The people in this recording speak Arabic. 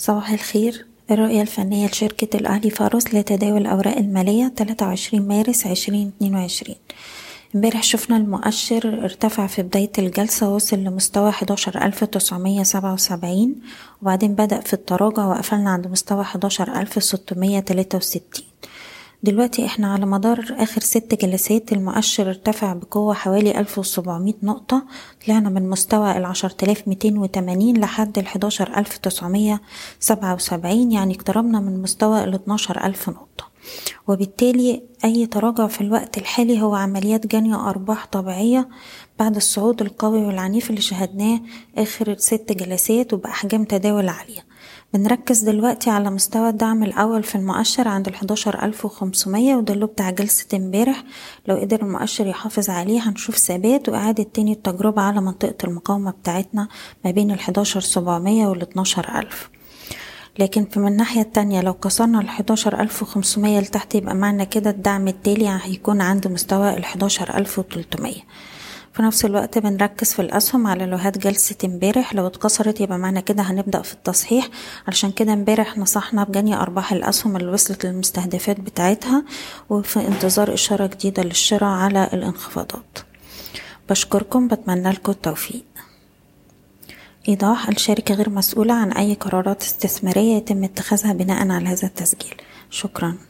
صباح الخير. الرؤية الفنية لشركة الأهلي فاروس لتداول الأوراق المالية 23 مارس 2022 امبارح شفنا المؤشر ارتفع في بداية الجلسة وصل لمستوى 11977 وبعدين بدأ في التراجع وقفلنا عند مستوى 11663 دلوقتي إحنا على مدار آخر ست جلسات المؤشر ارتفع بقوة حوالي ألف وسبعمية نقطة. طلعنا من مستوى ميتين وتمانين لحد سبعة وسبعين يعني اقتربنا من مستوى الاتناشر الف نقطة. وبالتالي أي تراجع في الوقت الحالي هو عمليات جني أرباح طبيعية بعد الصعود القوي والعنيف اللي شهدناه آخر ست جلسات وبأحجام تداول عالية. بنركز دلوقتي على مستوى الدعم الأول في المؤشر عند الحداشر ألف وخمسمية وده اللي بتاع جلسة امبارح. لو قدر المؤشر يحافظ عليه هنشوف ثبات وإعادة تاني التجربة على منطقة المقاومة بتاعتنا ما بين الحداشر سبعمية والاتناشر ألف. لكن في من الناحية التانية لو كسرنا الحداشر ألف وخمسمية لتحت يبقى معنى كده الدعم التالي هيكون عند مستوى الحداشر ألف وتلتمية. في نفس الوقت بنركز في الأسهم على لوهات جلسة امبارح. لو اتكسرت يبقى معنى كده هنبدأ في التصحيح. علشان كده امبارح نصحنا بجني أرباح الأسهم اللي وصلت للمستهدفات بتاعتها. وفي انتظار إشارة جديدة للشراء على الانخفاضات. بشكركم بتمنى لكم التوفيق. إيضاح الشركة غير مسؤولة عن أي قرارات استثمارية يتم اتخاذها بناء على هذا التسجيل. شكراً.